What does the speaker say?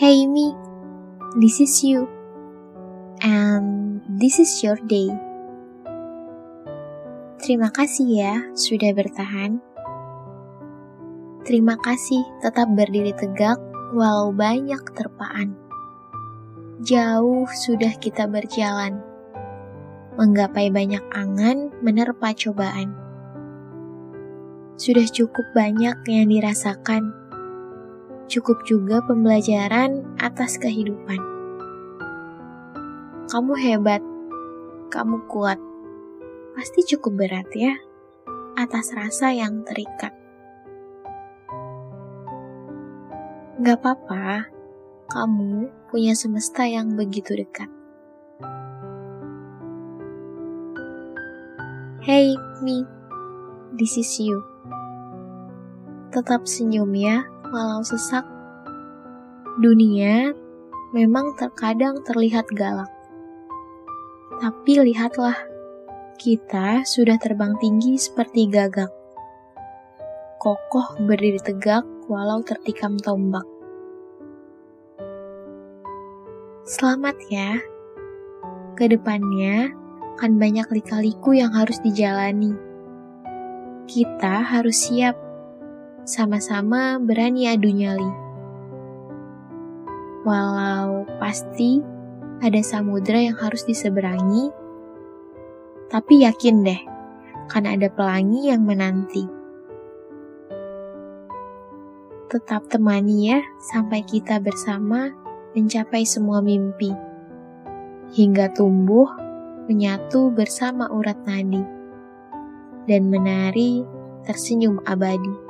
Hey me, this is you. And this is your day. Terima kasih ya sudah bertahan. Terima kasih tetap berdiri tegak walau banyak terpaan. Jauh sudah kita berjalan, menggapai banyak angan menerpa cobaan. Sudah cukup banyak yang dirasakan, cukup juga pembelajaran atas kehidupan. Kamu hebat, kamu kuat, pasti cukup berat ya atas rasa yang terikat. Gak apa-apa, kamu punya semesta yang begitu dekat. Hey, me, this is you. Tetap senyum ya, walau sesak. Dunia memang terkadang terlihat galak. Tapi lihatlah, kita sudah terbang tinggi seperti gagak. Kokoh berdiri tegak walau tertikam tombak. Selamat ya. Ke depannya akan banyak lika-liku yang harus dijalani. Kita harus siap, sama-sama berani adu nyali. Walau pasti ada samudera yang harus diseberangi, tapi yakin deh, kan ada pelangi yang menanti. Tetap temani ya, sampai kita bersama mencapai semua mimpi, hingga tumbuh menyatu bersama urat nadi, dan menari tersenyum abadi.